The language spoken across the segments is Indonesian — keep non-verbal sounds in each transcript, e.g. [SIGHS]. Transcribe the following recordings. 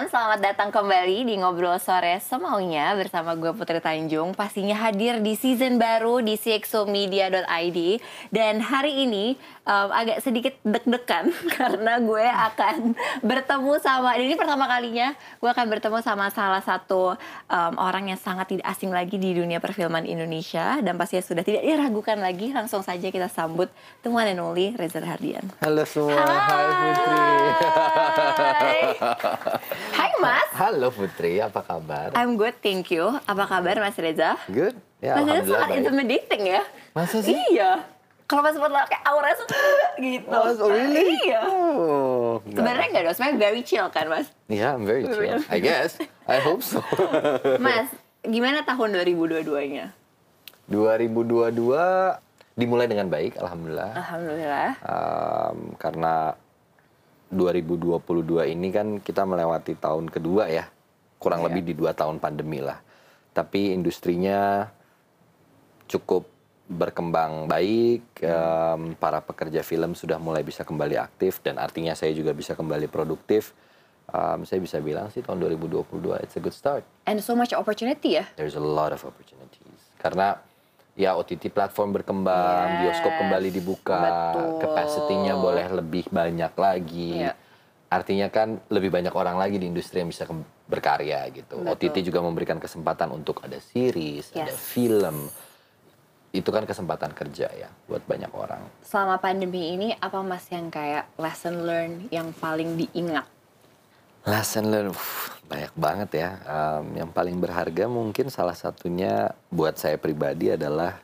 teman-teman, selamat datang kembali di Ngobrol Sore Semaunya bersama gue Putri Tanjung. Pastinya hadir di season baru di cxomedia.id Dan hari ini um, agak sedikit deg-degan [LAUGHS] Karena gue akan bertemu sama, ini pertama kalinya Gue akan bertemu sama salah satu um, orang yang sangat tidak asing lagi di dunia perfilman Indonesia. Dan pastinya sudah tidak diragukan lagi Langsung saja kita sambut temuan and only Reza Hardian. Halo semua, hai, hai Putri. Hai [LAUGHS] Mas. Halo Putri, apa kabar? I'm good, thank you. Apa kabar Mas Reza? Good. Ya, Mas Reza sangat intimidating ya. Masa sih? Iya. Kalau pas buat kayak aura [LAUGHS] gitu. Oh, really? Iya. Oh, Sebenarnya enggak dong, sebenarnya very chill kan Mas? Iya, yeah, I'm very chill. I guess. I hope so. [LAUGHS] mas, gimana tahun 2022-nya? 2022 dimulai dengan baik, alhamdulillah. Alhamdulillah. Um, karena 2022 ini kan kita melewati tahun kedua ya, kurang yeah. lebih di dua tahun pandemi lah. Tapi industrinya cukup berkembang baik, um, para pekerja film sudah mulai bisa kembali aktif dan artinya saya juga bisa kembali produktif. Um, saya bisa bilang sih tahun 2022 it's a good start. And so much opportunity ya? There's a lot of opportunities. Karena ya OTT platform berkembang, yes. bioskop kembali dibuka, kapasitinya boleh lebih banyak lagi. Yeah. Artinya kan lebih banyak orang lagi di industri yang bisa berkarya gitu. Betul. OTT juga memberikan kesempatan untuk ada series, yes. ada film. Itu kan kesempatan kerja ya buat banyak orang. Selama pandemi ini apa Mas yang kayak lesson learn yang paling diingat? Lesson learn uh, banyak banget ya. Um, yang paling berharga mungkin salah satunya buat saya pribadi adalah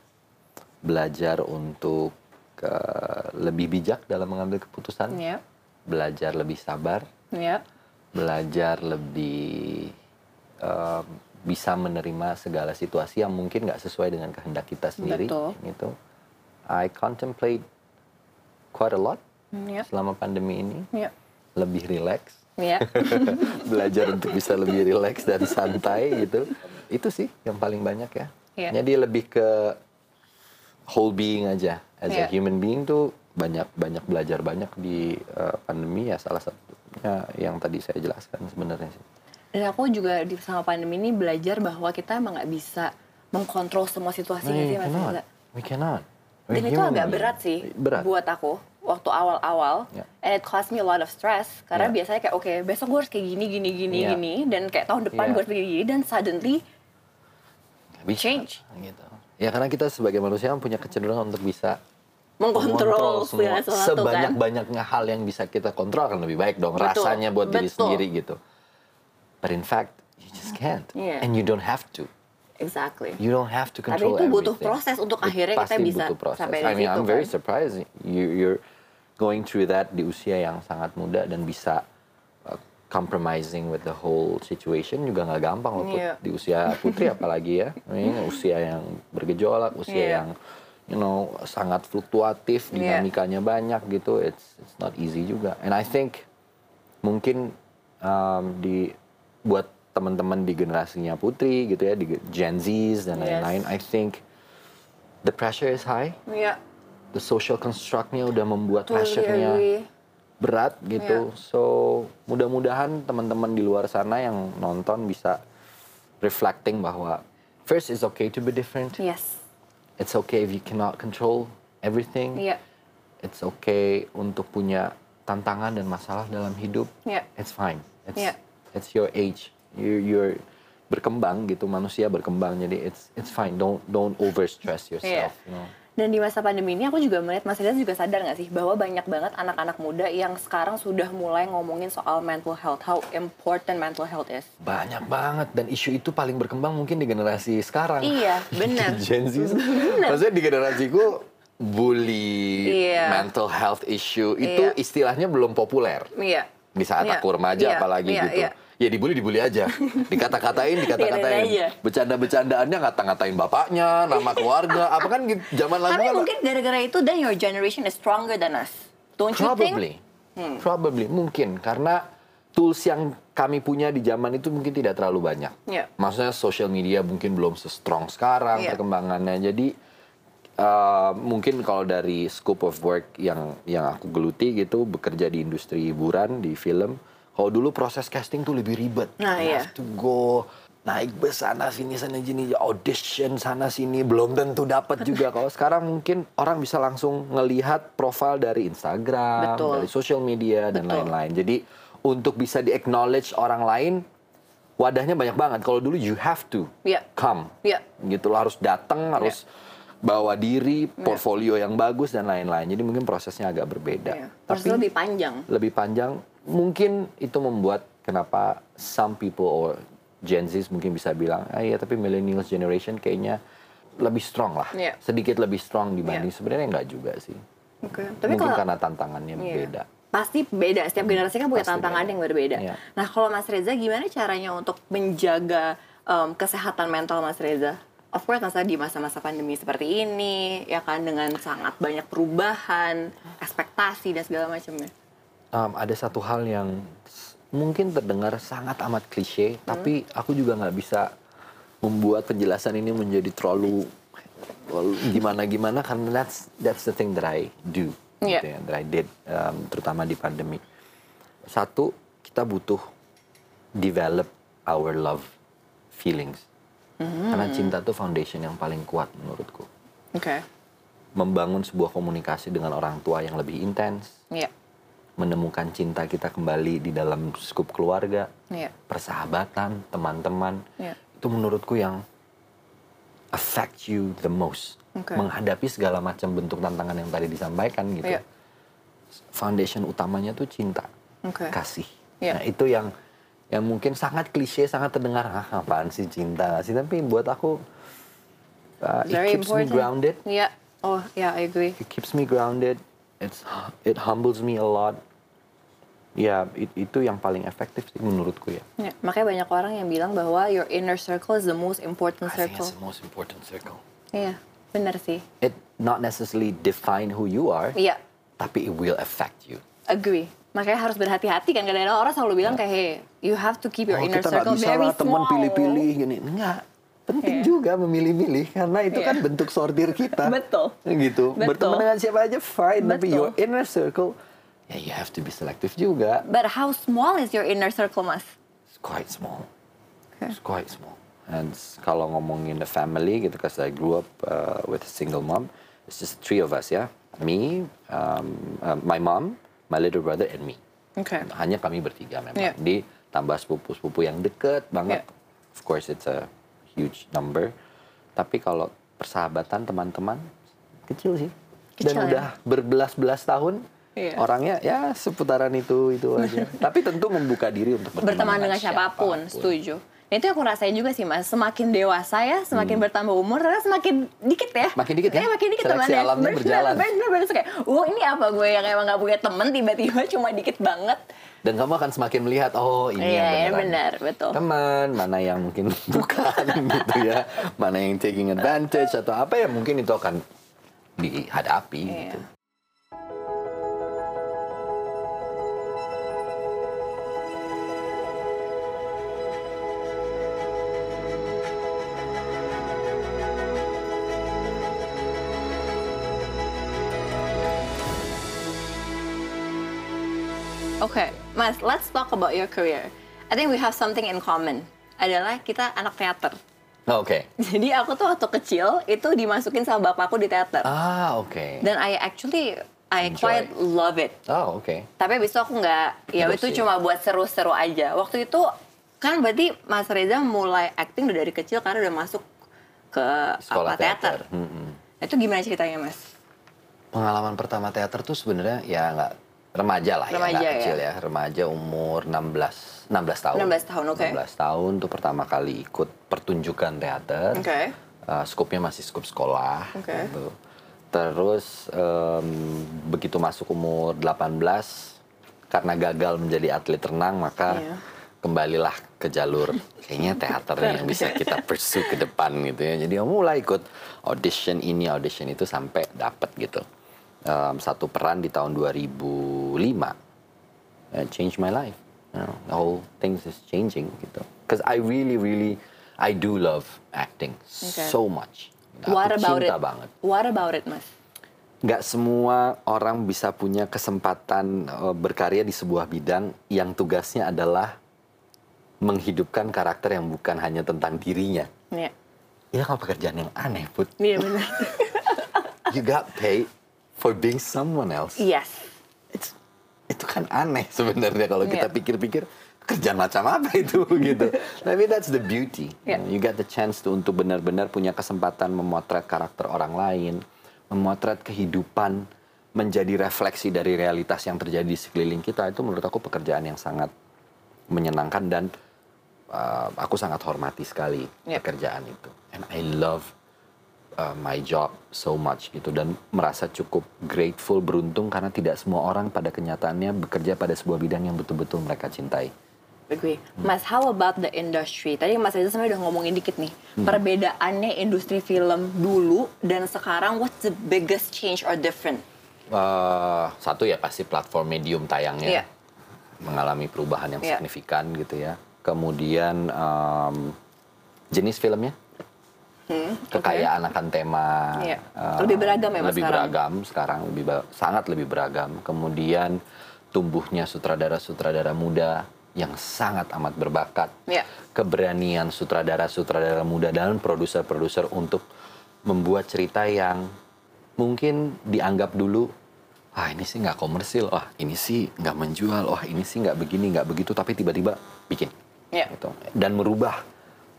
belajar untuk uh, lebih bijak dalam mengambil keputusan. Yep. Belajar lebih sabar. Yep. Belajar lebih uh, bisa menerima segala situasi yang mungkin nggak sesuai dengan kehendak kita sendiri. Betul. Gitu. I contemplate quite a lot yep. selama pandemi ini. Yep. Lebih relax Yeah. [LAUGHS] belajar untuk bisa lebih rileks dan santai gitu. Itu sih yang paling banyak ya. Yeah. jadi lebih ke whole being aja. As yeah. a human being tuh banyak banyak belajar banyak di uh, pandemi ya salah satunya yang tadi saya jelaskan sebenarnya sih. Dan aku juga di sama pandemi ini belajar bahwa kita emang nggak bisa mengkontrol semua situasi no, sih mas we cannot. Dan itu agak berat sih berat. buat aku waktu awal-awal yeah. and it cost me a lot of stress karena yeah. biasanya kayak oke okay, besok gue harus kayak gini gini gini yeah. gini dan kayak tahun depan yeah. gue harus kayak gini dan suddenly bisa, change gitu ya karena kita sebagai manusia punya kecenderungan untuk bisa mengkontrol semua kan. sebanyak banyaknya hal yang bisa kita kontrol kan lebih baik dong betul, rasanya buat betul. diri sendiri gitu but in fact you just can't yeah. and you don't have to Exactly. You don't have to control Tapi itu butuh everything. proses untuk It akhirnya kita bisa sampai di I mean, situ. I'm very kan? surprised you, you're going through that di usia yang sangat muda dan bisa uh, compromising with the whole situation juga nggak gampang loh yeah. di usia putri [LAUGHS] apalagi ya ini usia yang bergejolak usia yeah. yang you know sangat fluktuatif iya. dinamikanya yeah. banyak gitu it's it's not easy juga and I think mungkin um, di buat teman-teman di generasinya putri gitu ya di Gen Z dan lain-lain yes. I think the pressure is high yeah the social constructnya udah membuat pressure-nya berat gitu. Yeah. So mudah-mudahan teman-teman di luar sana yang nonton bisa reflecting bahwa first it's okay to be different. Yes. It's okay if you cannot control everything. Yeah. It's okay untuk punya tantangan dan masalah dalam hidup. Yeah. It's fine. It's yeah. it's your age. You you're berkembang gitu manusia berkembang jadi it's it's fine. Don't don't overstress yourself. Yeah. You know? Dan di masa pandemi ini aku juga melihat Mas Reza juga sadar nggak sih bahwa banyak banget anak-anak muda yang sekarang sudah mulai ngomongin soal mental health, how important mental health is. Banyak banget dan isu itu paling berkembang mungkin di generasi sekarang. Iya, [LAUGHS] benar. Gen Z. [LAUGHS] Maksudnya di generasiku bully, iya. mental health issue itu iya. istilahnya belum populer. Iya. Di saat iya. aku remaja iya. apalagi iya. gitu. Iya. Ya dibully dibully aja. Dikata-katain [LAUGHS] dikata-katain. bercanda-bercandaannya ngata-ngatain bapaknya nama keluarga. Apa kan gitu, zaman lalu tapi kan mungkin gara-gara itu then your generation is stronger than us. Don't you probably. Think? Hmm. probably. Mungkin. Karena tools yang kami punya di zaman itu mungkin tidak terlalu banyak. Yeah. maksudnya social media mungkin belum se-strong sekarang yeah. perkembangannya. Jadi uh, mungkin kalau dari scope of work yang yang aku geluti gitu bekerja di industri hiburan di film kalau dulu proses casting tuh lebih ribet. Nah, iya. Have to go naik bus sana sini sana sini audition sana sini belum tentu dapat [LAUGHS] juga kalau sekarang mungkin orang bisa langsung ngelihat profil dari Instagram Betul. dari social media dan lain-lain jadi untuk bisa di acknowledge orang lain wadahnya banyak banget kalau dulu you have to yeah. come yeah. gitu lo harus datang harus yeah. bawa diri iya. portfolio yeah. yang bagus dan lain-lain jadi mungkin prosesnya agak berbeda yeah. Tapi lebih panjang lebih panjang mungkin itu membuat kenapa some people or Gen Z mungkin bisa bilang, ah ya tapi millennials generation kayaknya lebih strong lah, yeah. sedikit lebih strong dibanding yeah. sebenarnya enggak juga sih. Okay. Tapi mungkin kalau, karena tantangannya yeah. beda. Pasti beda, setiap generasi kan punya Pasti tantangan beda. yang berbeda. Yeah. Nah kalau Mas Reza gimana caranya untuk menjaga um, kesehatan mental Mas Reza? Of course masa di masa-masa pandemi seperti ini, ya kan dengan sangat banyak perubahan, ekspektasi dan segala macamnya um, ada satu hal yang mungkin terdengar sangat amat klise, hmm. tapi aku juga nggak bisa membuat penjelasan ini menjadi terlalu gimana gimana karena that's that's the thing that I do, yeah. gitu ya, that I did, um, terutama di pandemi. Satu, kita butuh develop our love feelings, mm-hmm. karena cinta itu foundation yang paling kuat menurutku. Okay. Membangun sebuah komunikasi dengan orang tua yang lebih intens. Yeah menemukan cinta kita kembali di dalam skup keluarga, yeah. persahabatan, teman-teman, yeah. itu menurutku yang affect you the most. Okay. Menghadapi segala macam bentuk tantangan yang tadi disampaikan gitu. Yeah. Foundation utamanya tuh cinta, okay. kasih. Yeah. Nah itu yang yang mungkin sangat klise, sangat terdengar ah apaan sih cinta sih, tapi buat aku uh, it keeps important. me grounded. Yeah. Oh yeah, I agree. It keeps me grounded it's it humbles me a lot ya it, itu yang paling efektif sih menurutku ya. ya. Makanya banyak orang yang bilang bahwa your inner circle is the most important circle. I think it's the most important circle. Iya, benar sih. It not necessarily define who you are. Iya. Tapi it will affect you. Agree. Makanya harus berhati-hati kan kadang-kadang orang selalu bilang yeah. kayak hey, you have to keep your oh, inner kita circle bisa very lah, teman pilih-pilih gini. Enggak penting yeah. juga memilih-milih karena itu yeah. kan bentuk sortir kita. [LAUGHS] Betul. Gitu. Betul. Berteman dengan siapa aja fine, Betul. tapi your inner circle ya yeah, you have to be selective juga. But how small is your inner circle, Mas? It's quite small. Okay. It's quite small. And kalau ngomongin the family gitu, because I grew up uh, with a single mom, it's just three of us ya, me, um, uh, my mom, my little brother, and me. Okay. Hanya kami bertiga memang. Yeah. Di tambah sepupu-sepupu yang deket banget. Yeah. Of course it's a huge number. Tapi kalau persahabatan teman-teman kecil sih. Kecil, Dan ya? udah berbelas-belas tahun iya. orangnya ya seputaran itu itu aja. [LAUGHS] Tapi tentu membuka diri untuk berteman, berteman dengan, siapa pun, siapa pun. Setuju. Nah, itu aku rasain juga sih mas. Semakin dewasa ya, semakin hmm. bertambah umur, ternyata semakin dikit ya. Makin dikit ya. Eh, makin dikit Seleksi temannya. alamnya bener, berjalan. Bener, bener, kayak, oh ini apa gue yang emang gak punya temen tiba-tiba cuma dikit banget. Dan kamu akan semakin melihat, oh ini iya, yang beneran. Iya benar, betul. Teman, mana yang mungkin [LAUGHS] bukan gitu ya. Mana yang taking advantage atau apa ya mungkin itu akan dihadapi iya. gitu. Okay, Mas, let's talk about your career. I think we have something in common. Adalah kita anak teater. Oh, Oke. Okay. [LAUGHS] Jadi aku tuh waktu kecil itu dimasukin sama bapakku di teater. Ah, oke. Okay. Dan I actually I Enjoy. quite love it. Oh, oke. Okay. Tapi abis itu aku nggak, ya Terus itu sih. cuma buat seru-seru aja. Waktu itu kan berarti Mas Reza mulai acting udah dari kecil karena udah masuk ke Sekolah apa teater. teater. Hmm, Nah, Itu gimana ceritanya, Mas? Pengalaman pertama teater tuh sebenarnya ya nggak remaja lah Remaja, ya, nggak ya. kecil ya. Remaja umur 16 16 tahun. 16 tahun, oke. 16 tahun tuh pertama kali ikut pertunjukan teater. Oke. Uh, skupnya masih skup sekolah. Oke. gitu. Terus em, begitu masuk umur 18 karena gagal menjadi atlet renang maka Iya. kembalilah ke jalur kayaknya teater yang bisa kita pursue ke depan gitu ya. Jadi aku mulai ikut audition ini, audition itu sampai dapet gitu. Um, satu peran di tahun 2005. Uh, change my life. You know, the whole things is changing gitu. Because I really really I do love acting okay. so much. What aku about cinta it? banget. What about it, Mas? Nggak semua orang bisa punya kesempatan uh, berkarya di sebuah bidang yang tugasnya adalah menghidupkan karakter yang bukan hanya tentang dirinya. Iya. Ini kalau pekerjaan yang aneh, Put. Iya benar. [LAUGHS] You got paid for being someone else. yes. It's, itu kan aneh sebenarnya kalau kita pikir-pikir kerjaan macam apa itu [LAUGHS] gitu. Tapi that's the beauty. Iya. You get the chance to untuk benar-benar punya kesempatan memotret karakter orang lain, memotret kehidupan, menjadi refleksi dari realitas yang terjadi di sekeliling kita. Itu menurut aku pekerjaan yang sangat menyenangkan dan uh, aku sangat hormati sekali Iya. pekerjaan itu. And I love uh, my job so much gitu dan merasa cukup grateful beruntung karena tidak semua orang pada kenyataannya bekerja pada sebuah bidang yang betul-betul mereka cintai. Agree. Mas, how about the industry? Tadi Mas Reza sebenarnya udah ngomongin dikit nih. Hmm. Perbedaannya industri film dulu dan sekarang, what's the biggest change or different? Uh, satu ya pasti platform medium tayangnya Iya. mengalami perubahan yang Iya. signifikan gitu ya. Kemudian um, jenis filmnya, kekayaan akan tema, Iya. uh, Lebih beragam ya, Mas, lebih sekarang? beragam sekarang, lebih sangat lebih beragam. Kemudian tumbuhnya sutradara-sutradara muda yang sangat amat berbakat, Iya. keberanian sutradara-sutradara muda dan produser-produser untuk membuat cerita yang mungkin dianggap dulu ah ini sih nggak komersil, wah ini sih nggak menjual, wah ini sih nggak begini nggak begitu, tapi tiba-tiba bikin, Iya. gitu. dan merubah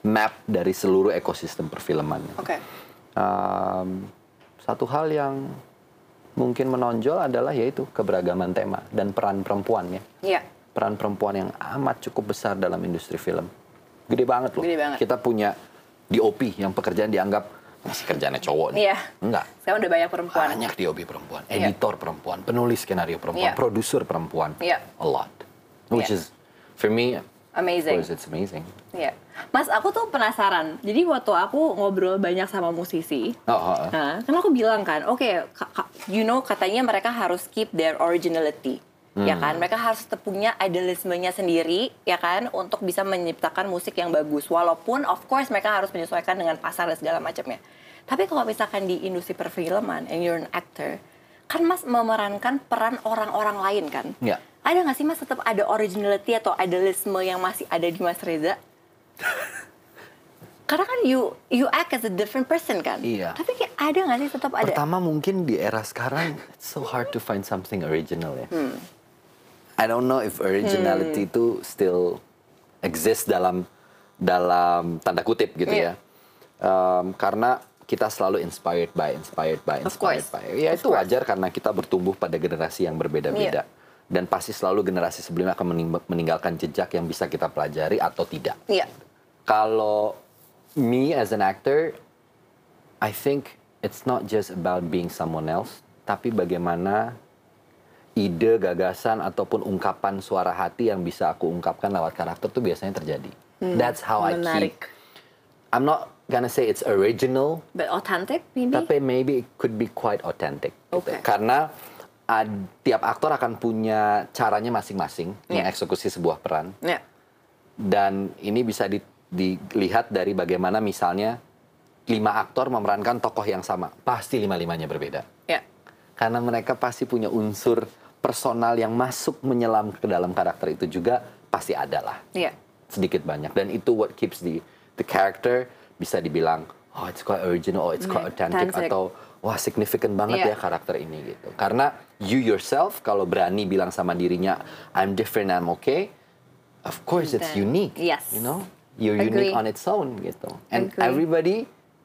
map dari seluruh ekosistem perfilman. Oke. Um, satu hal yang mungkin menonjol adalah yaitu keberagaman tema dan peran perempuannya Iya. peran perempuan yang amat cukup besar dalam industri film. Gede banget loh. Gede banget. Kita punya DOP yang pekerjaan dianggap masih kerjaannya cowok nih. Iya. Enggak. Sekarang udah banyak perempuan. Banyak DOP perempuan, Iya. editor perempuan, penulis skenario perempuan, Iya. produser perempuan. Iya. A lot. Which Iya. is for me Amazing. course it's amazing. Iya. Mas, aku tuh penasaran. Jadi waktu aku ngobrol banyak sama musisi, Oh, oh, oh. Nah, kan aku bilang kan, oke, ka- ka- you know katanya mereka harus keep their originality, ya Hmm. kan? Mereka harus tetap punya idealismenya sendiri, ya kan, untuk bisa menciptakan musik yang bagus. Walaupun, of course, mereka harus menyesuaikan dengan pasar dan segala macamnya. Tapi kalau misalkan di industri perfilman, and you're an actor, kan Mas memerankan peran orang-orang lain kan? Iya. Ada nggak sih Mas tetap ada originality atau idealisme yang masih ada di Mas Reza? [LAUGHS] Karena kan you you act as a different person kan. Iya. Tapi kayak ada nggak sih tetap ada? Pertama mungkin di era sekarang it's so hard to find something original ya. Hmm. I don't know if originality itu still exist dalam dalam tanda kutip gitu Iya. ya. Um, karena kita selalu inspired by, inspired by, inspired by. Ya Of itu course. wajar karena kita bertumbuh pada generasi yang berbeda-beda. Iya. Dan pasti selalu generasi sebelumnya akan mening- meninggalkan jejak yang bisa kita pelajari atau tidak. Iya. Kalau me as an actor, I think it's not just about being someone else, tapi bagaimana ide, gagasan ataupun ungkapan suara hati yang bisa aku ungkapkan lewat karakter tuh biasanya terjadi. That's how I Hmm. Menarik. keep. I'm not gonna say it's original, But authentic maybe? tapi maybe it could be quite authentic. gitu. Oke. Karena ad- tiap aktor akan punya caranya masing-masing Iya. mengeksekusi sebuah peran Iya. dan ini bisa di- dilihat dari bagaimana misalnya lima aktor memerankan tokoh yang sama pasti lima limanya berbeda Iya. karena mereka pasti punya unsur personal yang masuk menyelam ke dalam karakter itu juga pasti ada lah Iya. sedikit banyak dan itu what keeps the the character bisa dibilang oh it's quite original oh it's quite Iya, authentic atau wah significant banget Iya. ya karakter ini gitu karena you yourself kalau berani bilang sama dirinya I'm different I'm okay of course it's unique yes. you know you're Agree. unique on its own gitu and Agree. everybody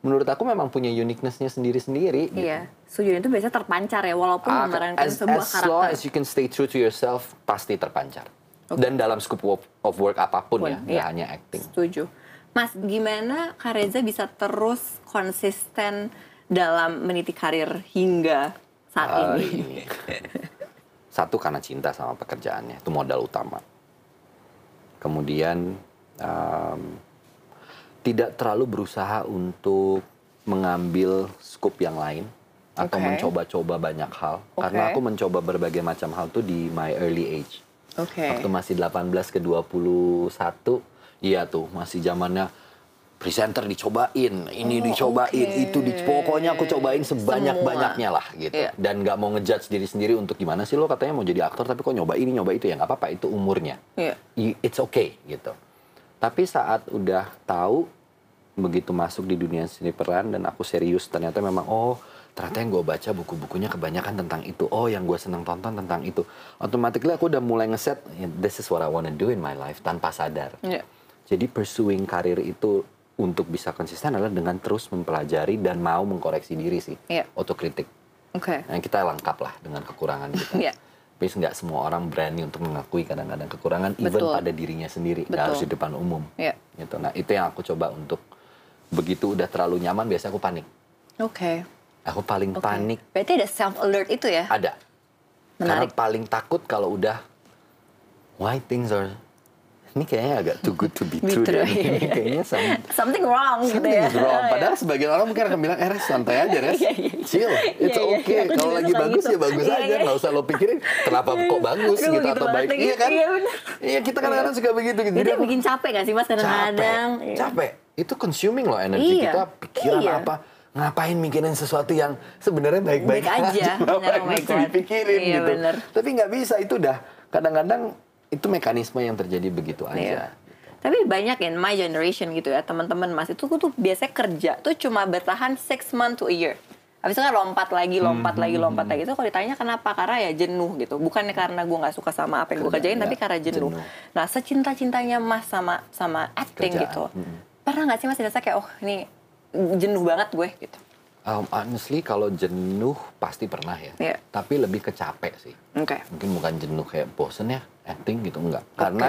menurut aku memang punya uniquenessnya sendiri-sendiri gitu. Iya. Sujud itu biasanya terpancar ya walaupun Ah, memerankan as, sebuah as long karakter. as you can stay true to yourself pasti terpancar dan dalam scope of, of work apa pun ya Pun, nggak iya. hanya acting Setuju. Mas, gimana Kak Reza bisa terus konsisten dalam meniti karir hingga saat hari ini? ini. Satu karena cinta sama pekerjaannya, itu modal utama. kemudian um, tidak terlalu berusaha untuk mengambil scoop yang lain atau Okay. mencoba-coba banyak hal Oke. karena aku mencoba berbagai macam hal tuh di my early age Oke. waktu masih 18 ke 21 iya tuh masih zamannya presenter dicobain ini Oh, dicobain oke. itu di, pokoknya aku cobain sebanyak banyaknya lah gitu Iya. dan nggak mau ngejudge diri sendiri untuk gimana sih lo katanya mau jadi aktor tapi kok nyoba ini nyoba itu ya nggak apa-apa itu umurnya. I- it's okay gitu tapi saat udah tahu begitu masuk di dunia seni peran dan aku serius ternyata memang oh ternyata yang gue baca buku-bukunya kebanyakan tentang itu oh yang gue seneng tonton tentang itu automatically aku udah mulai ngeset this is what I wanna do in my life tanpa sadar Iya. jadi pursuing karir itu untuk bisa konsisten adalah dengan terus mempelajari dan mau mengkoreksi diri sih Iya. otokritik Oke. Nah, kita lengkap lah dengan kekurangan kita. Iya. Tapi nggak semua orang berani untuk mengakui kadang-kadang kekurangan, even Betul. pada dirinya sendiri, nggak harus di depan umum. Iya. Gitu. Nah, itu yang aku coba untuk begitu udah terlalu nyaman, biasanya aku panik. Oke. Aku paling Oke. panik Berarti ada self alert itu ya? ada. Karena Menarik. paling takut kalau udah why things are ini kayaknya agak too good to be Be true. true, deh. iya, Ini iya. kayaknya some- Something wrong gitu Something ya. is wrong. Padahal sebagian orang mungkin akan bilang, eh santai aja Res. Iya, iya, iya. Chill, it's Iya, iya, okay. iya. Kalau lagi suka bagus gitu. ya bagus Iya, aja. iya. Nggak usah lo pikirin kenapa kok bagus Aduh, gitu gitu atau baik. Iya kan? Iya. Iya, kita kadang-kadang suka begitu. gitu. Itu bikin capek gak sih mas kadang-kadang? capek. Iya. Capek. Itu consuming loh energi Iya. kita. Pikiran Iya. apa. Ngapain mikirin sesuatu yang sebenarnya baik-baik Baik aja. [LAUGHS] Bener, oh mesti God. dipikirin Iya, gitu. bener. Tapi nggak bisa. Itu udah kadang-kadang itu mekanisme yang terjadi begitu aja. Tapi banyak in my generation gitu ya teman-teman mas itu tuh biasanya kerja tuh cuma bertahan six month to a year. Habis itu kan lompat lagi, lompat lagi, Hmm, lompat lagi. Itu kalau ditanya kenapa? Karena ya jenuh gitu. Bukannya karena gue nggak suka sama apa yang gue kerjain, ya. tapi karena jenuh. Jenuh. Nah, secinta-cintanya mas sama sama acting Kerjaan, gitu. mm. Pernah nggak sih mas dirasa kayak oh ini jenuh banget gue gitu? Um, honestly kalau jenuh pasti pernah ya. Iya. Tapi lebih ke capek sih. Oke. Mungkin bukan jenuh kayak bosen ya acting gitu enggak. Karena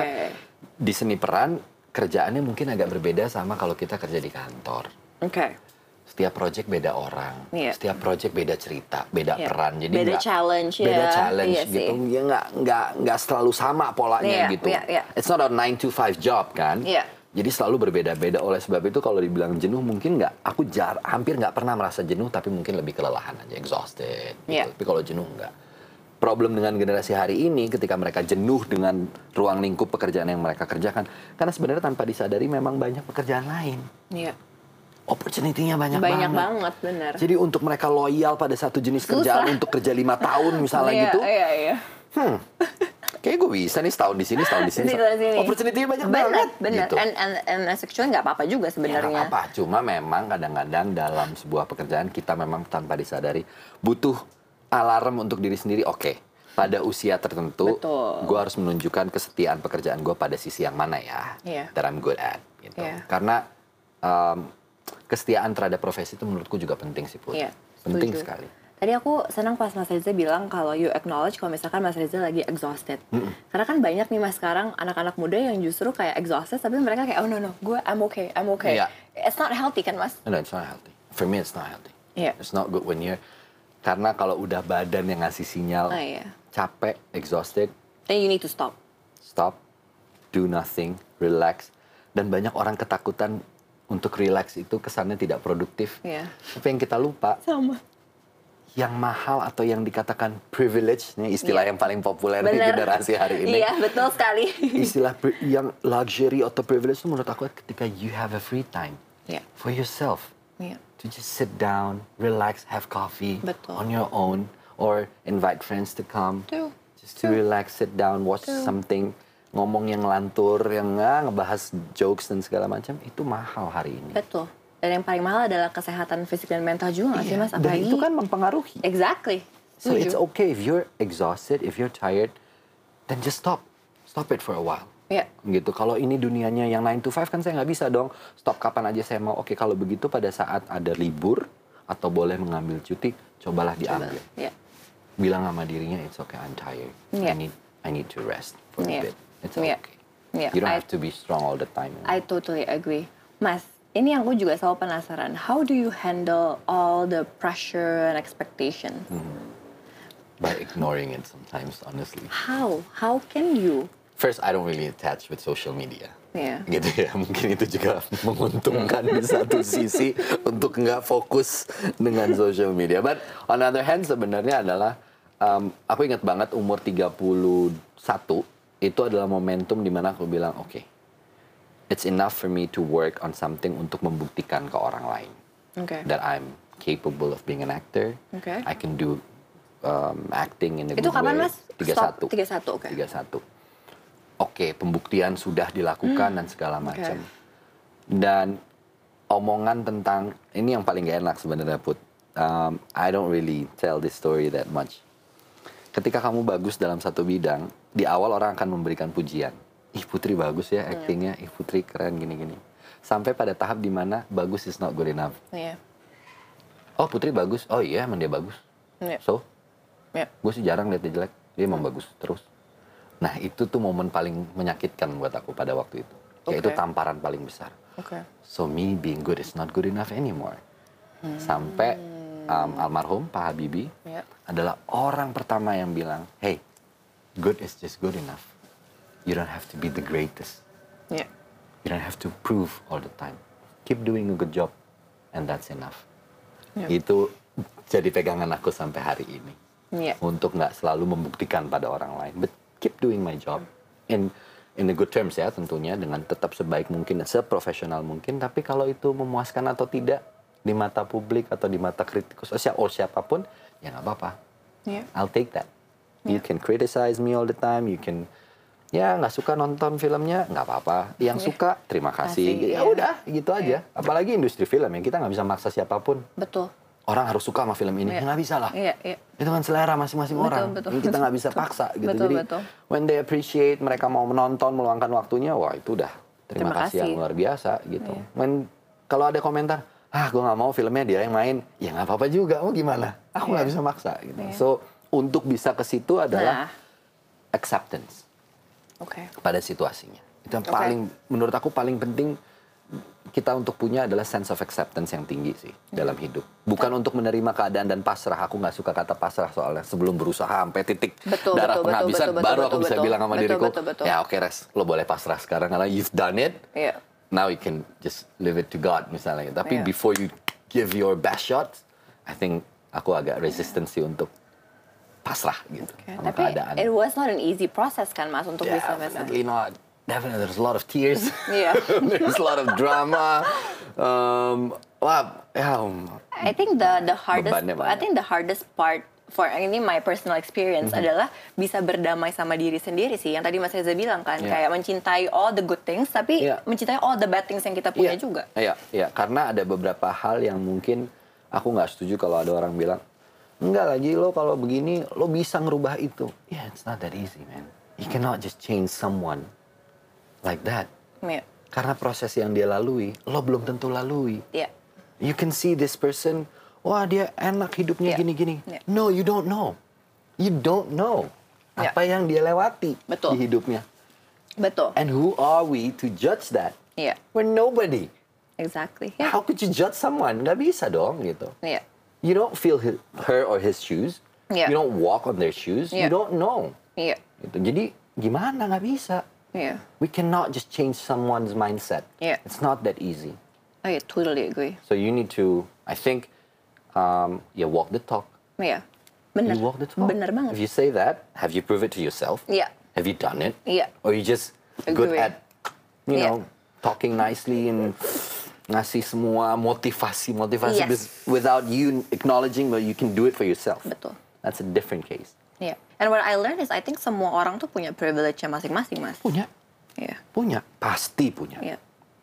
di seni peran kerjaannya mungkin agak berbeda sama kalau kita kerja di kantor. Oke. Setiap project beda orang, Iya. setiap project beda cerita, beda Iya. peran. Jadi Beda nggak- challenge ya. beda challenge Iya gitu. sih. Ya nggak nggak nggak selalu sama polanya Iya, gitu. iya, iya. It's not a 9 to 5 job kan. Iya. Jadi selalu berbeda-beda. Oleh sebab itu kalau dibilang jenuh mungkin nggak. Aku jar hampir nggak pernah merasa jenuh, tapi mungkin lebih kelelahan aja, exhausted. Gitu. Iya. Tapi kalau jenuh nggak. Problem dengan generasi hari ini ketika mereka jenuh dengan ruang lingkup pekerjaan yang mereka kerjakan, karena sebenarnya tanpa disadari memang banyak pekerjaan lain. Iya. Opportunity-nya banyak, Banyak banget. banget, bener. Jadi untuk mereka loyal pada satu jenis Susah. kerjaan untuk kerja lima tahun misalnya [LAUGHS] Iya, gitu, Iya, iya. hmm, kayak gue bisa nih setahun di sini, setahun di sini. Opportunity-nya banyak bener, banget. Bener, Gitu. And, and, and actually nggak apa-apa juga Ya, sebenarnya. nggak apa, cuma memang kadang-kadang dalam sebuah pekerjaan kita memang tanpa disadari butuh alarm untuk diri sendiri. Oke, pada usia tertentu, gue harus menunjukkan kesetiaan pekerjaan gue pada sisi yang mana ya, Iya. that I'm good at. Gitu. Iya. Karena um, kesetiaan terhadap profesi itu menurutku juga penting sih, Put. Iya, penting setuju. sekali. Tadi aku senang pas Mas Reza bilang kalau you acknowledge kalau misalkan Mas Reza lagi exhausted. Karena kan banyak nih Mas sekarang anak-anak muda yang justru kayak exhausted tapi mereka kayak oh no no, gue I'm okay, I'm okay. Iya. It's not healthy kan Mas? No, it's not healthy. For me, it's not healthy. Iya. It's not good when you're karena kalau udah badan yang ngasih sinyal Ah, iya. capek, exhausted, Then you need to stop. stop, do nothing, relax. Dan banyak orang ketakutan untuk relax itu kesannya tidak produktif. Iya. Tapi yang kita lupa, Sama. yang mahal atau yang dikatakan privilege, ini istilah Iya. yang paling populer di Bener. generasi hari ini. Iya, betul sekali. Istilah yang luxury atau privilege itu menurut aku ketika you have a free time Iya. for yourself. Iya. To just sit down, relax, have coffee Betul. on your own, or invite friends to come. True. Just to relax, sit down, watch True. something, ngomong yang lantur, yang ah, ngebahas jokes dan segala macam, itu mahal hari ini. Betul. Dan yang paling mahal adalah kesehatan fisik dan mental juga nggak sih Mas? Iya. Dan Apalagi itu kan mempengaruhi. Exactly. So Setuju. it's okay if you're exhausted, if you're tired, then just stop. Stop it for a while. Iya. gitu. Kalau ini dunianya yang 9 to 5 kan saya nggak bisa dong stop kapan aja saya mau. Oke kalau begitu pada saat ada libur atau boleh mengambil cuti, cobalah Coba. diambil. Iya. Bilang sama dirinya it's okay I'm tired. Iya. I need I need to rest for Iya. a bit. It's Iya. okay. Iya, You don't I- have to be strong all the time. I totally agree. Mas, ini yang gue juga selalu penasaran. How do you handle all the pressure and expectation? By ignoring it sometimes, honestly. How? How can you? First I don't really attach with social media. Yeah. Gitu ya, [LAUGHS] mungkin itu juga menguntungkan di satu sisi untuk nggak fokus dengan social media. But on the other hand sebenarnya adalah um, aku ingat banget umur 31 itu adalah momentum di mana aku bilang oke, okay, it's enough for me to work on something untuk membuktikan ke orang lain Okay. that I'm capable of being an actor. Okay. I can do um, acting in a Itu good kapan way. mas? 31. Stop. 31 oke. 31. Oke, pembuktian sudah dilakukan dan segala macam. Dan omongan tentang ini yang paling gak enak sebenarnya put. Um, I don't really tell this story that much. Ketika kamu bagus dalam satu bidang, di awal orang akan memberikan pujian. Ih Putri bagus ya actingnya, ih Putri keren gini-gini. Sampai pada tahap di mana bagus is not good enough. Iya. Oh Putri bagus, oh iya emang dia bagus. Iya. So, Iya. gue sih jarang lihat dia jelek dia emang bagus terus nah itu tuh momen paling menyakitkan buat aku pada waktu itu yaitu Oke. tamparan paling besar Oke. so me being good is not good enough anymore sampai um, almarhum Pak Habibie Iya. adalah orang pertama yang bilang hey good is just good enough you don't have to be the greatest Iya. you don't have to prove all the time keep doing a good job and that's enough Iya. itu jadi pegangan aku sampai hari ini Iya. untuk nggak selalu membuktikan pada orang lain, but keep doing my job in in the good terms ya tentunya dengan tetap sebaik mungkin dan seprofesional mungkin. Tapi kalau itu memuaskan atau tidak di mata publik atau di mata kritikus atau siapa pun, ya nggak apa-apa. Iya. I'll take that. You can criticize me all the time. You can ya nggak suka nonton filmnya nggak apa-apa. Yang suka terima kasih. Kasih, ya iya. udah gitu aja. Apalagi industri film ya kita nggak bisa maksa siapa pun. Betul. Orang harus suka sama film ini. Iya. Ya nggak bisa lah Iya, iya. itu kan selera masing-masing Betul, orang betul. Kita nggak bisa paksa gitu Betul, jadi betul. when they appreciate mereka mau menonton meluangkan waktunya wah itu udah terima, Terima kasih yang luar biasa gitu Iya. when kalau ada komentar ah gue nggak mau filmnya dia yang main ya nggak apa-apa juga oh gimana aku nggak bisa maksa gitu Iya. so untuk bisa ke situ adalah Nah. acceptance Oke. pada situasinya itu yang paling menurut aku paling penting kita untuk punya adalah sense of acceptance yang tinggi sih dalam hidup. Bukan untuk menerima keadaan dan pasrah. Aku nggak suka kata pasrah soalnya sebelum berusaha sampai titik Betul, darah betul, penghabisan betul, betul, baru betul, aku bisa betul. bilang sama Betul, diriku, betul, betul. ya oke res, lo boleh pasrah sekarang karena you've done it. Iya. Now you can just leave it to God misalnya. Tapi Iya. before you give your best shot, I think aku agak resistensi untuk pasrah gitu Oke, sama Tapi keadaan. it was not an easy process kan mas untuk bisa bisa. Definitely not. Definitely, there's a lot of tears. [LAUGHS] Iya. [LAUGHS] there's a lot of drama. Um, ya, um, I think the the hardest I think the hardest part for ini my personal experience Mhm. adalah bisa berdamai sama diri sendiri sih. Yang tadi Mas Reza bilang kan Iya. kayak mencintai all the good things tapi Iya. mencintai all the bad things yang kita punya Iya, juga. Iya, iya, karena ada beberapa hal yang mungkin aku nggak setuju kalau ada orang bilang, enggak lagi lo kalau begini lo bisa ngerubah itu. Yeah, it's not that easy, man. You cannot just change someone like that. Iya. Karena proses yang dia lalui, lo belum tentu lalui. Iya. You can see this person, wah dia enak hidupnya Iya. gini-gini. Iya. No, you don't know. You don't know Iya. apa yang dia lewati Betul. di hidupnya. Betul. And who are we to judge that? Iya. We're nobody. Exactly. Iya. How could you judge someone? Gak bisa dong gitu. Iya. You don't feel hi- her or his shoes. Yeah. You don't walk on their shoes. You Yeah. don't know. Iya. Gitu. Jadi gimana nggak bisa? Iya. We cannot just change someone's mindset. Yeah. It's not that easy. I totally agree. So you need to, I think, um, you walk the talk. Yeah. Bener. You walk the talk. Bener banget. If you say that, have you prove it to yourself? Yeah. Have you done it? Yeah. Or you just good at, you Iya. know, talking nicely and ngasih semua motivasi motivasi Yes. without you acknowledging that you can do it for yourself. Betul. That's a different case. And what I learned is I think semua orang tuh punya privilege-nya masing-masing, Mas. Punya, Iya. punya, pasti punya. Iya.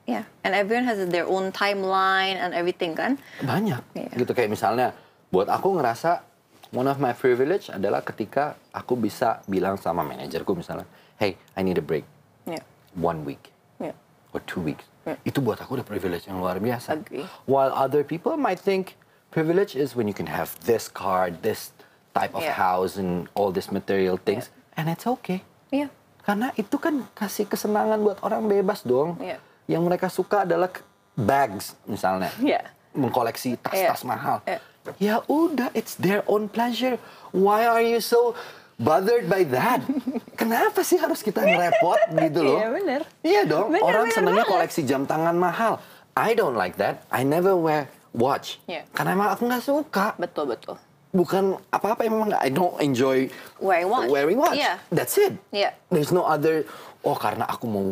Iya. And everyone has their own timeline and everything kan. Banyak. Iya. Gitu kayak misalnya, buat aku ngerasa one of my privilege adalah ketika aku bisa bilang sama manajerku misalnya, hey, I need a break, Iya. one week. Iya. or two weeks. Itu buat aku udah privilege yang luar biasa. Agree. While other people might think privilege is when you can have this car, this type of Yeah. house, and all these material things, and it's okay. Iya. Karena itu kan kasih kesenangan buat orang bebas dong. Iya. Yang mereka suka adalah bags misalnya. Iya. Mengkoleksi tas-tas Iya. mahal. Iya. Ya udah, it's their own pleasure. Why are you so bothered by that? [LAUGHS] kenapa sih harus kita ngerepot gitu loh? [LAUGHS] Iya bener. Iya dong. Bener, Orang bener senangnya banget. koleksi jam tangan mahal. I don't like that. I never wear watch. Iya. Karena emang aku nggak suka. Betul betul. Bukan apa-apa emang nggak- I don't enjoy Wearing watch. Wearing watch. Iya. That's it. Iya. There's no other. Oh karena aku mau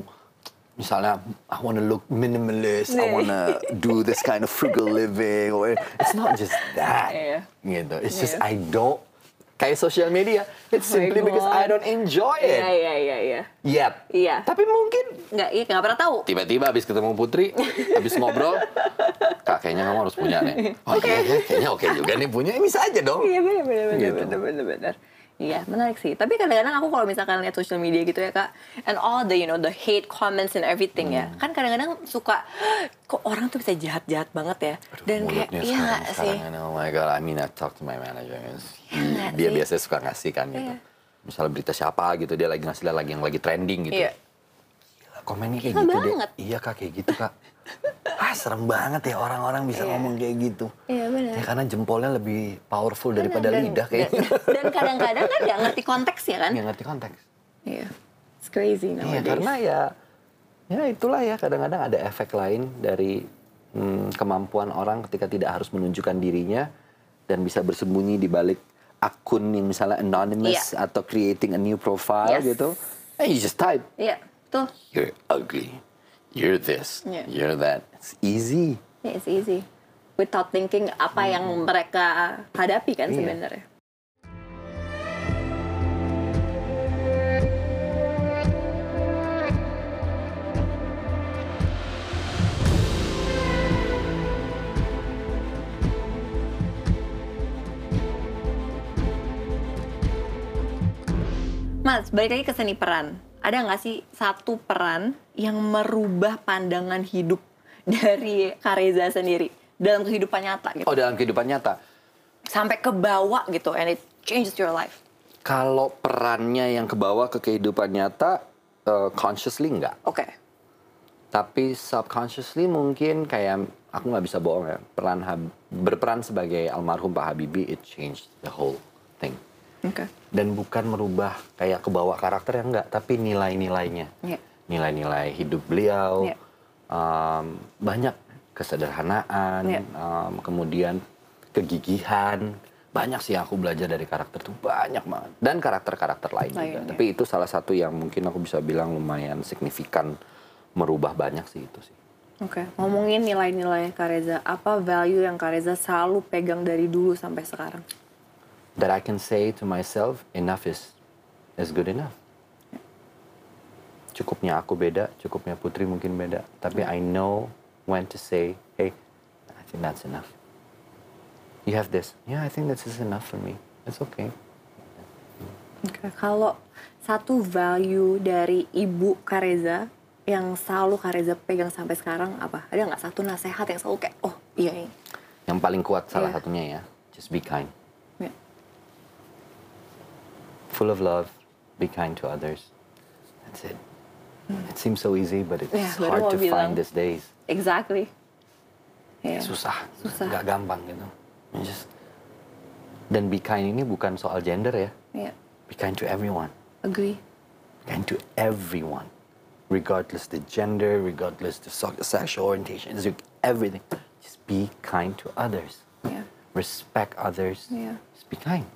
misalnya I wanna look minimalist. I wanna do this kind of frugal living. Or it's not just that. [LAUGHS] Iya. Gitu. It's just I don't. Kayak social media, it's Oh simply because. I don't enjoy it Iya iya iya iya. yet. Iya. Tapi mungkin Nggak, iya nggak pernah tahu. tiba-tiba habis ketemu Putri, habis ngobrol, kak kayaknya kamu harus punya nih. [LAUGHS] Oh iya, iya, kayaknya oke juga nih punya. Bisa aja dong. Iya benar benar benar Gitu. benar benar benar. Iya menarik sih. Tapi kadang-kadang aku kalau misalkan lihat social media gitu ya kak, and all the you know the hate comments and everything ya, Hmm. kan kadang-kadang suka kok orang tuh bisa jahat-jahat banget ya. Dan kayak iya sekarang, nggak sih. sekarang oh my god, I mean I talk to my manager. Nggak dia sih? biasanya suka ngasih kan gitu. Iya. Misalnya berita siapa gitu, dia lagi ngasih lagi yang lagi trending gitu. Iya. Gila, komennya kayak Gila gitu banget. deh. Iya kak, kayak gitu kak. Ah serem banget ya orang-orang bisa Iya. ngomong kayak gitu. Iya benar. Ya karena jempolnya lebih powerful daripada Dan- lidah kayaknya. Dan, [LAUGHS] dan kadang-kadang kan nggak ngerti konteks ya kan? Nggak ngerti konteks. Iya. It's crazy Iya, nowadays. karena ya ya itulah ya kadang-kadang ada efek lain dari hmm, kemampuan orang ketika tidak harus menunjukkan dirinya dan bisa bersembunyi di balik akun yang misalnya anonymous Iya. atau creating a new profile Yes. gitu. Eh, you just type, Iya, tuh. you're ugly, you're this, Iya. you're that. It's easy. Yeah, it's easy. Without thinking apa yang mereka hadapi kan Hmm. Iya. sebenarnya. Mas, balik lagi ke seni peran. Ada nggak sih satu peran yang merubah pandangan hidup [LAUGHS] dari Kareza sendiri dalam kehidupan nyata gitu? Oh, dalam kehidupan nyata. Sampai ke bawah gitu, and it changes your life. Kalau perannya yang kebawa ke kehidupan nyata, eh, consciously enggak. Oke. tapi subconsciously mungkin kayak aku nggak bisa bohong ya peran berperan sebagai almarhum Pak Habibie it changed the whole Oke. dan bukan merubah kayak kebawa karakter yang enggak tapi nilai-nilainya Iya. nilai-nilai hidup beliau Iya. um, banyak kesederhanaan Iya. um, kemudian kegigihan banyak sih aku belajar dari karakter tuh banyak banget dan karakter-karakter lain Lain, juga tapi itu salah satu yang mungkin aku bisa bilang lumayan signifikan merubah banyak sih itu sih Oke. Ngomongin nilai-nilai Kareza, apa value yang Kareza selalu pegang dari dulu sampai sekarang? That I can say to myself enough is is good enough cukupnya aku beda cukupnya Putri mungkin beda tapi I know when to say hey I think that's enough you have this yeah I think this is enough for me it's okay Oke. Kalau satu value dari ibu Kareza yang selalu Kareza pegang sampai sekarang apa? Ada nggak satu nasehat yang selalu kayak, oh iya ini. yang paling kuat salah Iya. satunya ya just be kind full of love be kind to others that's it it seems so easy but it's baru hard to find these days Exactly. Iya. susah, Susah. nggak gampang gitu. You just dan be kind ini bukan soal gender ya, Iya. be kind to everyone, Agree. kind to everyone, regardless the gender, regardless the sexual orientation, it's everything. Just be kind to others, Yeah. respect others. Yeah. Just be kind.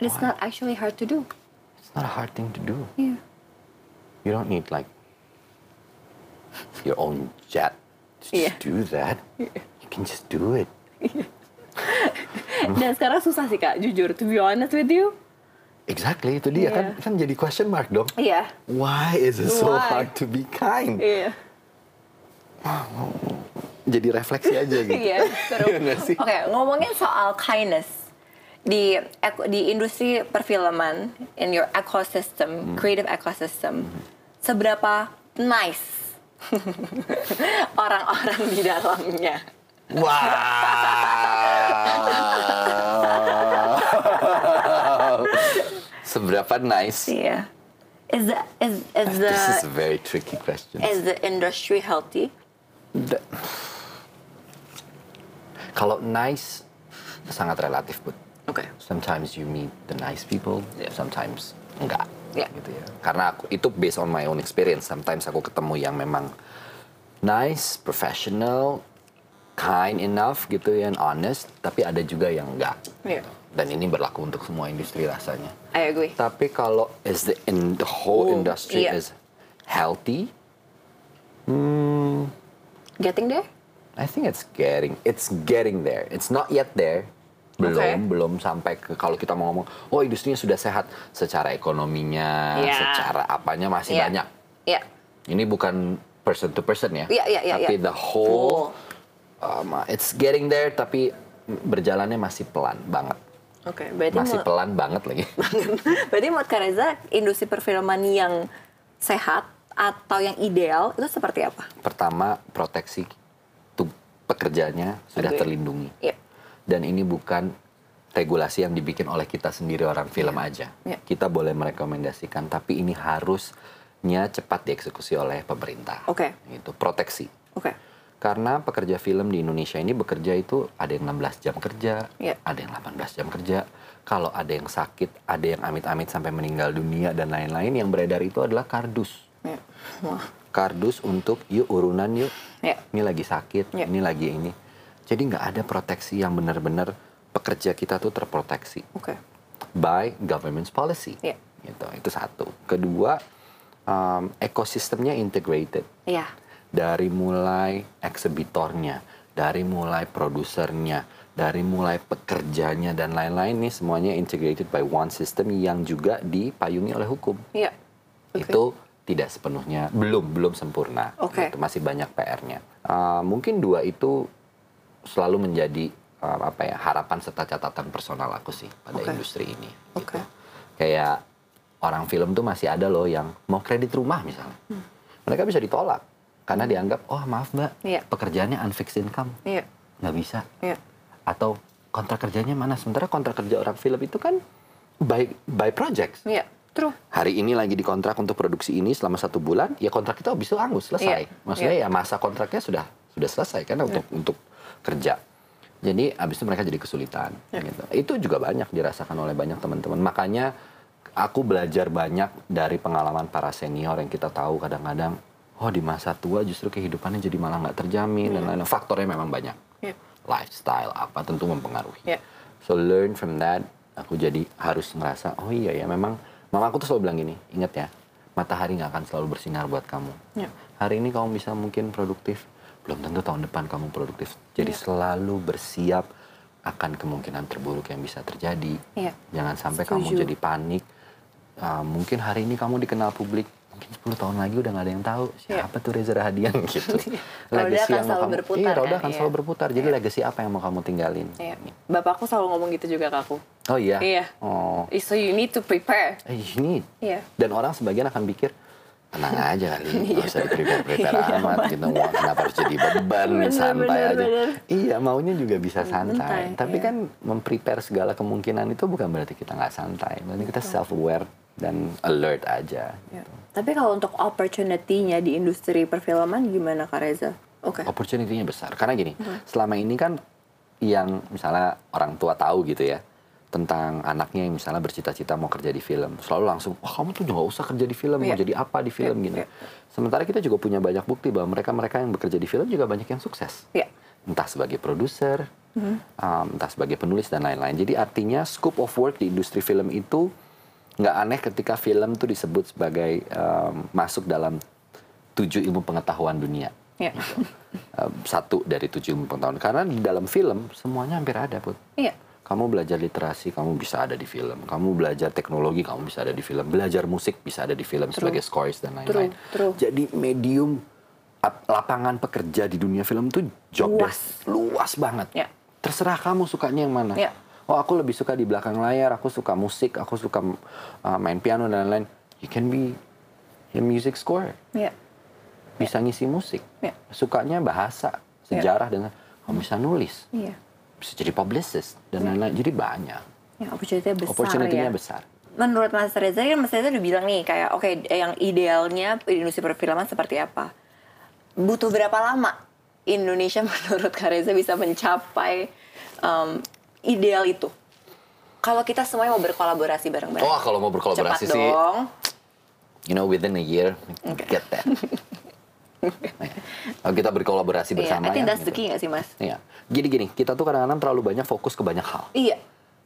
Iya. It's not actually hard to do. It's not a hard thing to do. Iya. You don't need like your own jet to Yeah. just do that. You can just do it. [LAUGHS] Dan sekarang susah sih kak, jujur. To be honest with you. Exactly, itu dia kan Iya. kan jadi question mark dong. Iya. Why is it so Why? hard to be kind? Iya. Jadi refleksi aja gitu. [LAUGHS] Iya, seru. [LAUGHS] Oke, ngomongin soal kindness di di industri perfilman in your Hmm. ecosystem, creative ecosystem, seberapa nice [LAUGHS] orang-orang di dalamnya? Wow. [LAUGHS] Seberapa nice? Iya. Is the is is the This is a very tricky question. is the industry healthy? Da- [SIGHS] Kalau nice sangat relatif, Bud. Oke. Sometimes you meet the nice people, Yeah. sometimes enggak. yeah. gitu ya. Karena aku itu based on my own experience. Sometimes aku ketemu yang memang nice, professional, kind enough gitu ya, and honest, tapi ada juga yang enggak. Yeah. Dan ini berlaku untuk semua industri rasanya. I agree. Tapi kalau is the in the whole Ooh, industry yeah. is healthy, hmm, getting there? I think it's getting it's getting there. It's not yet there, belum okay. belum sampai ke kalau kita mau ngomong oh industrinya sudah sehat secara ekonominya yeah. secara apanya masih yeah. banyak yeah. ini bukan person to person ya yeah, yeah, yeah, tapi yeah. the whole um, it's getting there tapi berjalannya masih pelan banget Oke, okay, berarti masih pelan banget lagi. [LAUGHS] berarti menurut Kareza industri perfilman yang sehat atau yang ideal itu seperti apa? Pertama proteksi tuh pekerjaannya sudah okay. terlindungi. Yeah dan ini bukan regulasi yang dibikin oleh kita sendiri orang film yeah. aja. Yeah. Kita boleh merekomendasikan, tapi ini harusnya cepat dieksekusi oleh pemerintah. Oke. Okay. Itu proteksi. Oke. Okay. Karena pekerja film di Indonesia ini bekerja itu ada yang 16 jam kerja, yeah. ada yang 18 jam kerja. Kalau ada yang sakit, ada yang amit-amit sampai meninggal dunia dan lain-lain, yang beredar itu adalah kardus. Yeah. Wah. Kardus untuk yuk urunan yuk. Yeah. Ini lagi sakit, yeah. ini lagi ini jadi nggak ada proteksi yang benar-benar pekerja kita tuh terproteksi. Okay. By government's policy. Yeah. Gitu. Itu satu. Kedua, um, ekosistemnya integrated. Yeah. Dari mulai eksibitornya, dari mulai produsernya, dari mulai pekerjanya dan lain-lain nih semuanya integrated by one system yang juga dipayungi oleh hukum. Iya. Okay. Itu tidak sepenuhnya belum belum sempurna. Okay. Itu masih banyak PR-nya. Uh, mungkin dua itu selalu menjadi uh, apa ya harapan serta catatan personal aku sih pada okay. industri ini. Okay. Gitu. Kayak orang film tuh masih ada loh yang mau kredit rumah misalnya, hmm. mereka bisa ditolak karena dianggap oh maaf mbak yeah. pekerjaannya unfixed income, yeah. nggak bisa. Yeah. Atau kontrak kerjanya mana? Sementara kontrak kerja orang film itu kan by by projects. Yeah. True. Hari ini lagi dikontrak untuk produksi ini selama satu bulan, ya kontrak kita habis itu angus selesai. Yeah. Maksudnya yeah. ya masa kontraknya sudah sudah selesai karena yeah. untuk untuk kerja. Jadi abis itu mereka jadi kesulitan. Ya. Gitu. Itu juga banyak dirasakan oleh banyak teman-teman. Makanya aku belajar banyak dari pengalaman para senior yang kita tahu kadang-kadang, oh di masa tua justru kehidupannya jadi malah nggak terjamin dan hmm. lain-lain. Faktornya memang banyak. Ya. Lifestyle apa tentu mempengaruhi. Ya. So learn from that. Aku jadi harus ngerasa, oh iya ya memang. Mama aku tuh selalu bilang gini, ingat ya, matahari nggak akan selalu bersinar buat kamu. Ya. Hari ini kamu bisa mungkin produktif, belum tentu tahun depan kamu produktif. Jadi yeah. selalu bersiap akan kemungkinan terburuk yang bisa terjadi. Yeah. Jangan sampai Setuju. kamu jadi panik. Uh, mungkin hari ini kamu dikenal publik, mungkin 10 tahun lagi udah nggak ada yang tahu iya. siapa yeah. tuh Reza Rahadian [LAUGHS] gitu. legacy yang mau kamu, berputar, iya, roda kan? akan selalu iya. berputar. Jadi yeah. legacy apa yang mau kamu tinggalin? Yeah. Bapakku selalu ngomong gitu juga ke aku. Oh iya. Iya. Oh. So you need to prepare. Eh, you need. Iya. Dan orang sebagian akan pikir, tenang aja kali [LAUGHS] nggak usah prepare prepare [LAUGHS] amat gitu kenapa harus jadi beban bener, santai bener, aja bener. iya maunya juga bisa santai Bentai, tapi iya. kan memprepare segala kemungkinan itu bukan berarti kita nggak santai berarti kita self aware dan alert aja ya. gitu. tapi kalau untuk opportunity-nya di industri perfilman gimana Kak Reza? Oke. Okay. Opportunity-nya besar karena gini hmm. selama ini kan yang misalnya orang tua tahu gitu ya tentang anaknya yang misalnya bercita-cita mau kerja di film selalu langsung wah kamu tuh nggak usah kerja di film yeah. mau iya. jadi apa di film yeah. gini yeah. sementara kita juga punya banyak bukti bahwa mereka mereka yang bekerja di film juga banyak yang sukses yeah. entah sebagai produser mm-hmm. um, entah sebagai penulis dan lain-lain jadi artinya scope of work di industri film itu nggak aneh ketika film tuh disebut sebagai um, masuk dalam tujuh ilmu pengetahuan dunia yeah. gitu. um, satu dari tujuh ilmu pengetahuan karena di dalam film semuanya hampir ada put yeah kamu belajar literasi, kamu bisa ada di film. Kamu belajar teknologi, kamu bisa ada di film. Belajar musik bisa ada di film True. sebagai scores dan lain-lain. Jadi medium lapangan pekerja di dunia film tuh job luas, desk, luas banget. Ya. Terserah kamu sukanya yang mana. Ya. Oh aku lebih suka di belakang layar, aku suka musik, aku suka uh, main piano dan lain-lain. You can be a music score. Ya. Bisa ya. ngisi musik. Ya. Sukanya bahasa, ya. sejarah ya. dan kamu bisa nulis. Ya bisa jadi publicist dan lain-lain. Jadi banyak. Ya, opportunity besar Opportunity-nya ya. besar. Menurut Mas Reza kan Mas Reza udah bilang nih kayak oke okay, yang idealnya industri perfilman seperti apa? Butuh berapa lama Indonesia [LAUGHS] menurut Kak Reza bisa mencapai um, ideal itu? kalau kita semuanya mau berkolaborasi bareng-bareng. Oh, kalau mau berkolaborasi Cepat sih, dong. you know, within a year, get that. [LAUGHS] Kalau kita berkolaborasi Iya, bersama I think ya, that's the gitu. key gak sih, Mas? Iya. Gini-gini, kita tuh kadang-kadang terlalu banyak fokus ke banyak hal. Iya.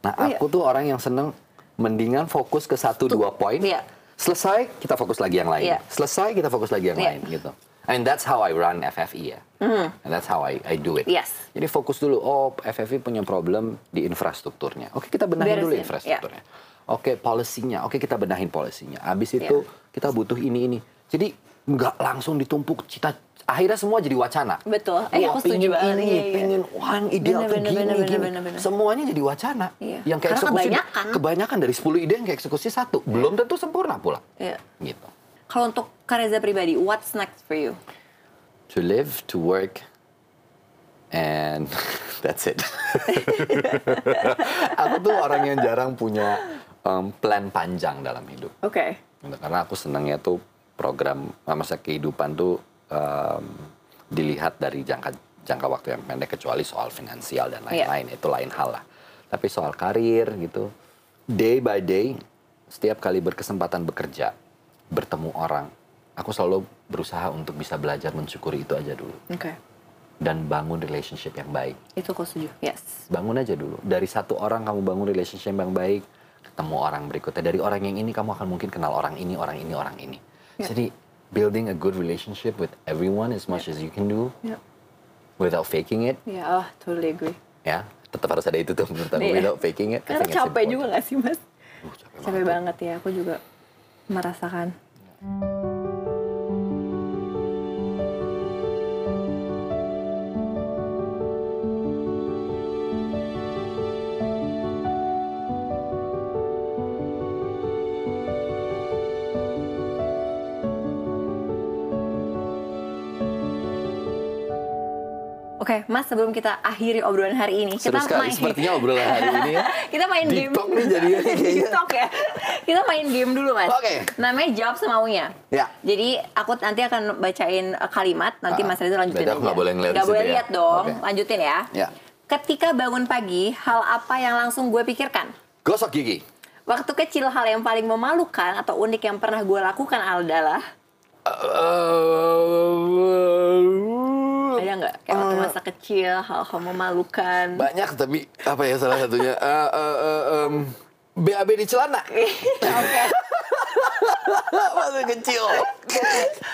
Nah, Oh, iya. aku tuh orang yang seneng mendingan fokus ke satu dua poin. Iya. Selesai, kita fokus lagi yang lain. Iya. Selesai, kita fokus lagi yang Iya. lain gitu. And that's how I run FFI ya. And that's how I, I do it. Yes. Jadi fokus dulu, oh FFI punya problem di infrastrukturnya. Oke, kita benahin dulu Beresin, infrastrukturnya. Oke, polisinya. Oke, kita benahin polisinya. Habis itu Iya. kita butuh ini ini. Jadi nggak langsung ditumpuk cita akhirnya semua jadi wacana. Betul. Eh, Wah, aku setuju banget. ini, Iya, iya. pingin wah yang ideal Bener, tuh bener, gini, bener, gini. bener, bener. Semuanya jadi wacana. Iya. Yang kayak eksekusi kebanyakan. kebanyakan dari 10 ide yang kayak eksekusi satu. Belum tentu sempurna pula. Iya. Gitu. Kalau untuk Kareza pribadi, what's next for you? To live, to work, and [LAUGHS] that's it. [LAUGHS] aku tuh orang yang jarang punya um, plan panjang dalam hidup. Oke. Gitu, Karena aku senangnya tuh program uh, masa kehidupan tuh um, dilihat dari jangka jangka waktu yang pendek kecuali soal finansial dan Iya. lain-lain itu lain hal lah. Tapi soal karir gitu, day by day, setiap kali berkesempatan bekerja, bertemu orang, aku selalu berusaha untuk bisa belajar mensyukuri itu aja dulu Oke. dan bangun relationship yang baik. Itu aku setuju. Yes. Bangun aja dulu. Dari satu orang kamu bangun relationship yang baik, ketemu orang berikutnya. Dari orang yang ini kamu akan mungkin kenal orang ini, orang ini, orang ini. Ya. Jadi building a good relationship with everyone as much as you can do Ya. without faking it, Ya, oh, totally agree. ya tetap harus ada itu tuh menurut aku. Iya. Without faking it, Karena capek important. juga gak sih, Mas? Uh, capek Capek banget. banget ya, aku juga merasakan. Oke, Mas, sebelum kita akhiri obrolan hari ini, Seru kita sekali main sepertinya obrolan hari ini ya. [LAUGHS] kita main Deep game. talk nih jadinya. [LAUGHS] Deep talk ya. Kita main game dulu, Mas. Oke. Namanya jawab semaunya. Ya. Jadi aku nanti akan bacain uh, kalimat, nanti Ah, Mas Reza lanjutin aku nggak boleh ngeliat situ boleh ya? lihat dong. Oke. Lanjutin ya. Ya. Ketika bangun pagi, hal apa yang langsung gue pikirkan? Gosok gigi. Waktu kecil hal yang paling memalukan atau unik yang pernah gue lakukan adalah ada nggak kayak waktu masa kecil hal-hal memalukan? Banyak tapi apa ya salah satunya? Eh, eh, eh, em, BAB di celana. [LAUGHS] Oke. [LAUGHS] Masa kecil.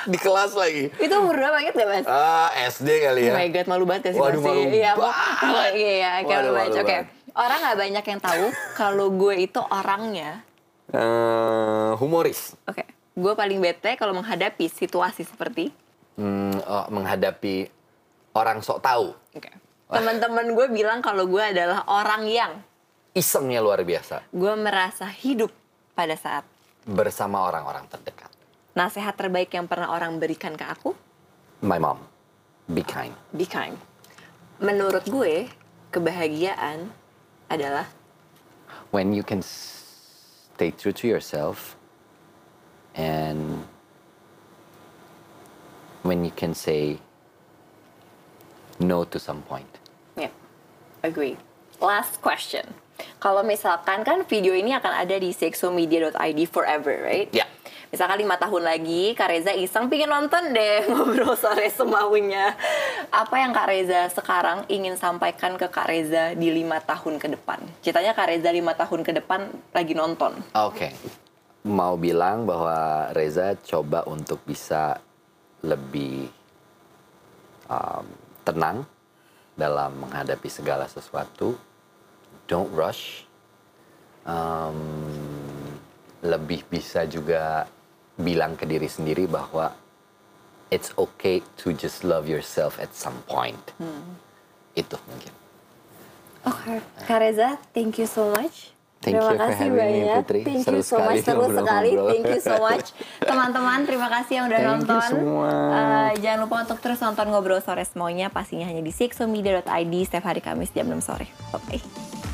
di kelas lagi. Itu umur berapa banget gak mas? Ah, SD kali ya. Oh my god, malu banget ya sih Waduh, masih. malu Iya, banget. iya, iya, kayak Waduh, malu banget. Oke. Orang nggak banyak yang tahu kalau gue itu orangnya. Eh, humoris. Oke. Gue paling bete kalau menghadapi situasi seperti. Hmm, oh, menghadapi orang sok tahu. Oke. Teman-teman gue bilang kalau gue adalah orang yang Isengnya luar biasa. gue merasa hidup pada saat Bersama orang-orang terdekat. nasihat terbaik yang pernah orang berikan ke aku, My mom. Be kind. be kind. Menurut gue, kebahagiaan adalah When you can stay true to yourself and when you can say no to some point. Ya, agree. Last question. Kalau misalkan kan video ini akan ada di sexomedia.id forever, right? Ya. Misalkan lima tahun lagi, Kak Reza iseng pingin nonton deh [LAUGHS] ngobrol sore semaunya. Apa yang Kak Reza sekarang ingin sampaikan ke Kak Reza di lima tahun ke depan? Ceritanya Kak Reza lima tahun ke depan lagi nonton. Oke. Mau bilang bahwa Reza coba untuk bisa lebih um, tenang dalam menghadapi segala sesuatu. Don't rush. Um, lebih bisa juga bilang ke diri sendiri bahwa it's okay to just love yourself at some point. Itu mungkin. Oke, Kak Reza, thank you so much. Thank terima you for kasih having me, banyak. Putri. Thank Seru you so much, seru sekali. Thank you so much. Teman-teman, terima kasih yang udah Thank you nonton. semua. Eh, jangan lupa untuk terus nonton Ngobrol Sore semuanya. Pastinya hanya di sexomedia.id setiap hari Kamis jam 6 sore. Bye-bye.